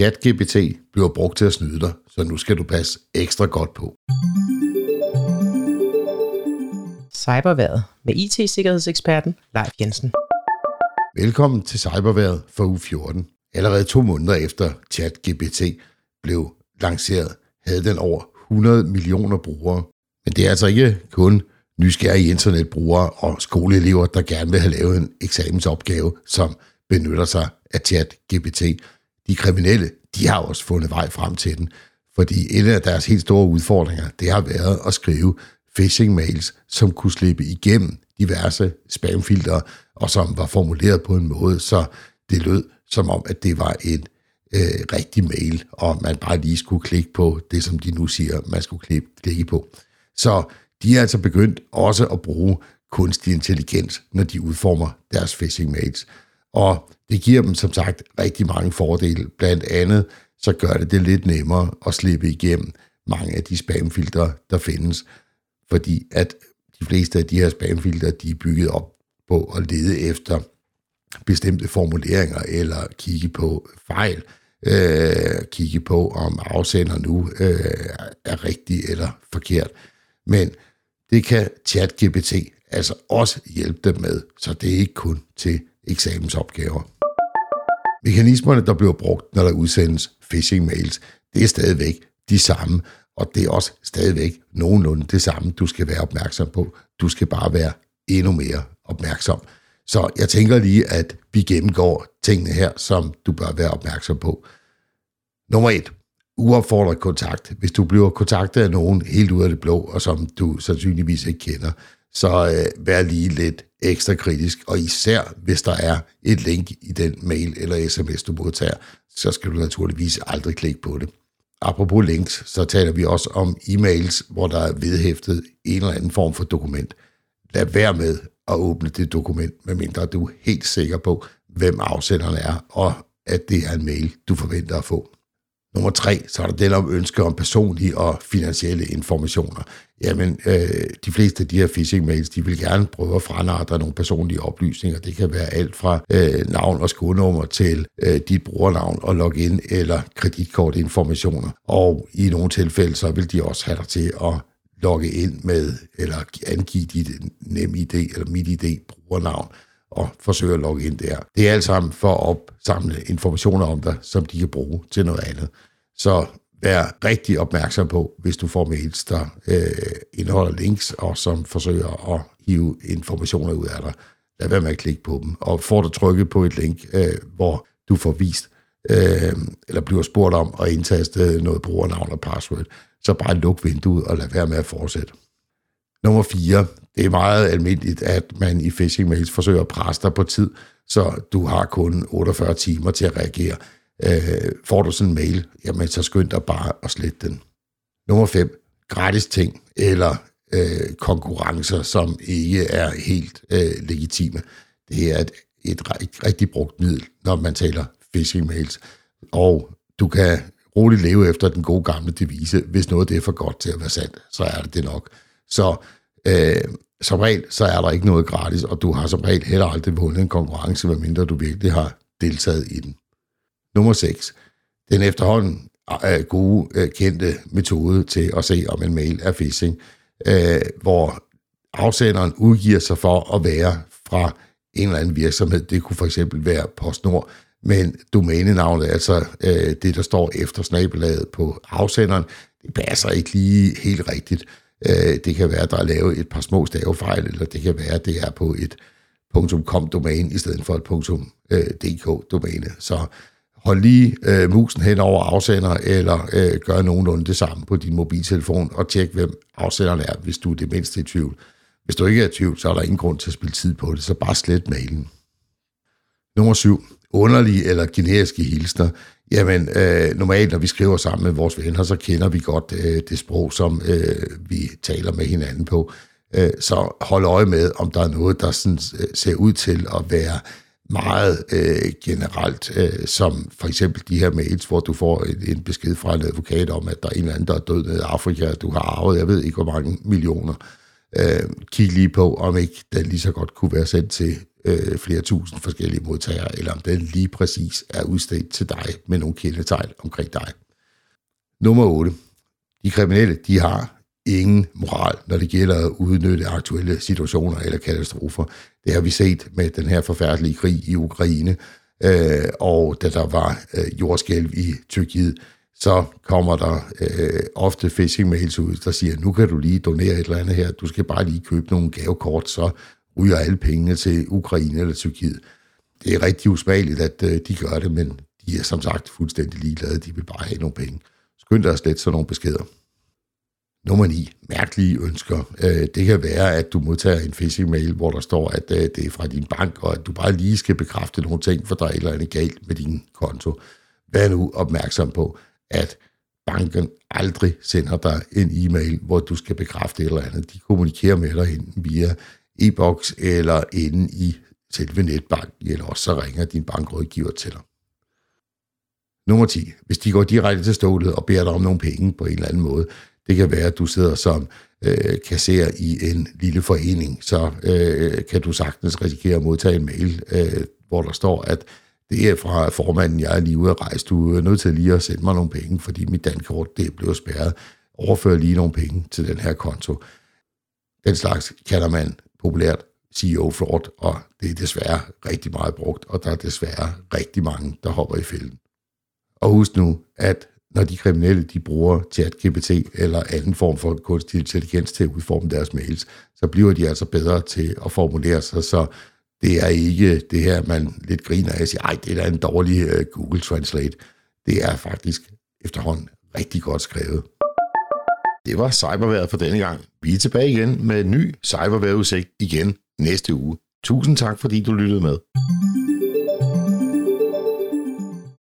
ChatGPT bliver brugt til at snyde dig, så nu skal du passe ekstra godt på. Cyberværet med IT-sikkerhedseksperten Leif Jensen. Velkommen til Cyberværet for uge 14. Allerede to måneder efter ChatGPT blev lanceret, havde den over 100 millioner brugere. Men det er altså ikke kun nysgerrige internetbrugere og skoleelever, der gerne vil have lavet en eksamensopgave, som benytter sig af ChatGPT. De kriminelle, de har også fundet vej frem til den, fordi en af deres helt store udfordringer, det har været at skrive phishing-mails, som kunne slippe igennem diverse spamfiltre, og som var formuleret på en måde, så det lød som om, at det var en øh, rigtig mail, og man bare lige skulle klikke på det, som de nu siger, man skulle klikke, klikke på. Så de er altså begyndt også at bruge kunstig intelligens, når de udformer deres phishing mails. Og det giver dem som sagt rigtig mange fordele. Blandt andet så gør det det lidt nemmere at slippe igennem mange af de spamfiltre, der findes. Fordi at de fleste af de her spamfiltre, de er bygget op på at lede efter bestemte formuleringer eller kigge på fejl, øh, kigge på, om afsender nu øh, er rigtig eller forkert. Men det kan ChatGPT altså også hjælpe dem med, så det er ikke kun til eksamensopgaver. Mekanismerne, der bliver brugt, når der udsendes phishing-mails, det er stadigvæk de samme, og det er også stadigvæk nogenlunde det samme, du skal være opmærksom på. Du skal bare være endnu mere opmærksom. Så jeg tænker lige, at vi gennemgår tingene her, som du bør være opmærksom på. Nummer et. Uopfordret kontakt. Hvis du bliver kontaktet af nogen helt ud af det blå, og som du sandsynligvis ikke kender, så øh, vær lige lidt ekstra kritisk, og især hvis der er et link i den mail eller sms, du modtager, så skal du naturligvis aldrig klikke på det. Apropos links, så taler vi også om e-mails, hvor der er vedhæftet en eller anden form for dokument. Lad være med at åbne det dokument, medmindre du er helt sikker på, hvem afsenderen er, og at det er en mail, du forventer at få. Nummer tre, så er der den om ønsker om personlige og finansielle informationer. Jamen, øh, de fleste af de her phishing-mails, de vil gerne prøve at franartre nogle personlige oplysninger. Det kan være alt fra øh, navn og skodnummer til øh, dit brugernavn og login eller kreditkortinformationer. Og i nogle tilfælde, så vil de også have dig til at logge ind med, eller angive dit NemID eller MitID brugernavn og forsøge at logge ind der. Det er alt sammen for at opsamle informationer om dig, som de kan bruge til noget andet. Så være rigtig opmærksom på, hvis du får mails, der øh, indeholder links, og som forsøger at hive informationer ud af dig. Lad være med at klikke på dem. Og får du trykket på et link, øh, hvor du får vist, øh, eller bliver spurgt om at indtaste noget brugernavn og password, så bare luk vinduet og lad være med at fortsætte. Nummer 4. Det er meget almindeligt, at man i phishing mails forsøger at presse dig på tid, så du har kun 48 timer til at reagere. Øh, får du sådan en mail, jamen så skynd dig bare at slette den. Nummer 5. Gratis ting eller øh, konkurrencer, som ikke er helt øh, legitime. Det er et, et rigtig brugt middel, når man taler phishing mails. Og du kan roligt leve efter den gode gamle devise. Hvis noget det er for godt til at være sandt, så er det det nok. Så øh, som regel, så er der ikke noget gratis, og du har som regel heller aldrig vundet en konkurrence, medmindre du virkelig har deltaget i den. Nummer 6. Den efterhånden øh, gode, øh, kendte metode til at se, om en mail er phishing, øh, hvor afsenderen udgiver sig for at være fra en eller anden virksomhed. Det kunne for eksempel være PostNord, men domænenavnet, altså øh, det, der står efter snabelaget på afsenderen, det passer ikke lige helt rigtigt. Øh, det kan være, at der er lavet et par små stavefejl, eller det kan være, at det er på et .com-domæne i stedet for et øh, .dk-domæne. Så hold lige øh, musen hen over afsender, eller øh, gør nogenlunde det samme på din mobiltelefon, og tjek, hvem afsenderen er, hvis du er det mindste i tvivl. Hvis du ikke er i tvivl, så er der ingen grund til at spille tid på det, så bare slet mailen. Nummer syv. Underlige eller generiske hilsner. Jamen, øh, normalt, når vi skriver sammen med vores venner, så kender vi godt øh, det sprog, som øh, vi taler med hinanden på. Øh, så hold øje med, om der er noget, der sådan, øh, ser ud til at være meget øh, generelt, øh, som for eksempel de her mails, hvor du får en, en besked fra en advokat om, at der er en eller anden, der er død nede i Afrika, og du har arvet, jeg ved ikke hvor mange millioner. øh, kig lige på, om ikke den lige så godt kunne være sendt til øh, flere tusind forskellige modtagere, eller om den lige præcis er udstedt til dig med nogle kendetegn omkring dig. Nummer 8. De kriminelle, de har ingen moral, når det gælder at udnytte aktuelle situationer eller katastrofer. Det har vi set med den her forfærdelige krig i Ukraine, øh, og da der var øh, jordskælv i Tyrkiet, så kommer der øh, ofte phishing mails ud, der siger, nu kan du lige donere et eller andet her, du skal bare lige købe nogle gavekort, så ryger alle pengene til Ukraine eller Tyrkiet. Det er rigtig usmageligt, at øh, de gør det, men de er som sagt fuldstændig ligeglade, de vil bare have nogle penge. Skynd dig slet sådan nogle beskeder. Nummer 9. Mærkelige ønsker. Øh, det kan være, at du modtager en phishing-mail, hvor der står, at øh, det er fra din bank, og at du bare lige skal bekræfte nogle ting, for der er et eller andet galt med din konto. Vær nu opmærksom på, at banken aldrig sender dig en e-mail, hvor du skal bekræfte et eller andet. De kommunikerer med dig enten via e-boks eller inde i selve netbanken, eller også så ringer din bankrådgiver til dig. Nummer 10. Hvis de går direkte til stålet og beder dig om nogle penge på en eller anden måde, det kan være, at du sidder som øh, kasserer i en lille forening, så øh, kan du sagtens risikere at modtage en mail, øh, hvor der står, at det er fra formanden, jeg er lige ude at rejse. Du er nødt til lige at sende mig nogle penge, fordi mit dankort det blev spærret. Overfør lige nogle penge til den her konto. Den slags kalder man populært CEO fraud, og det er desværre rigtig meget brugt, og der er desværre rigtig mange, der hopper i fælden. Og husk nu, at når de kriminelle de bruger ChatGPT eller anden form for kunstig intelligens til at udforme deres mails, så bliver de altså bedre til at formulere sig, så det er ikke det her, man lidt griner af og siger, ej, det er da en dårlig uh, Google Translate. Det er faktisk efterhånden rigtig godt skrevet. Det var cyberværet for denne gang. Vi er tilbage igen med en ny cyberværetudsigt igen næste uge. Tusind tak, fordi du lyttede med.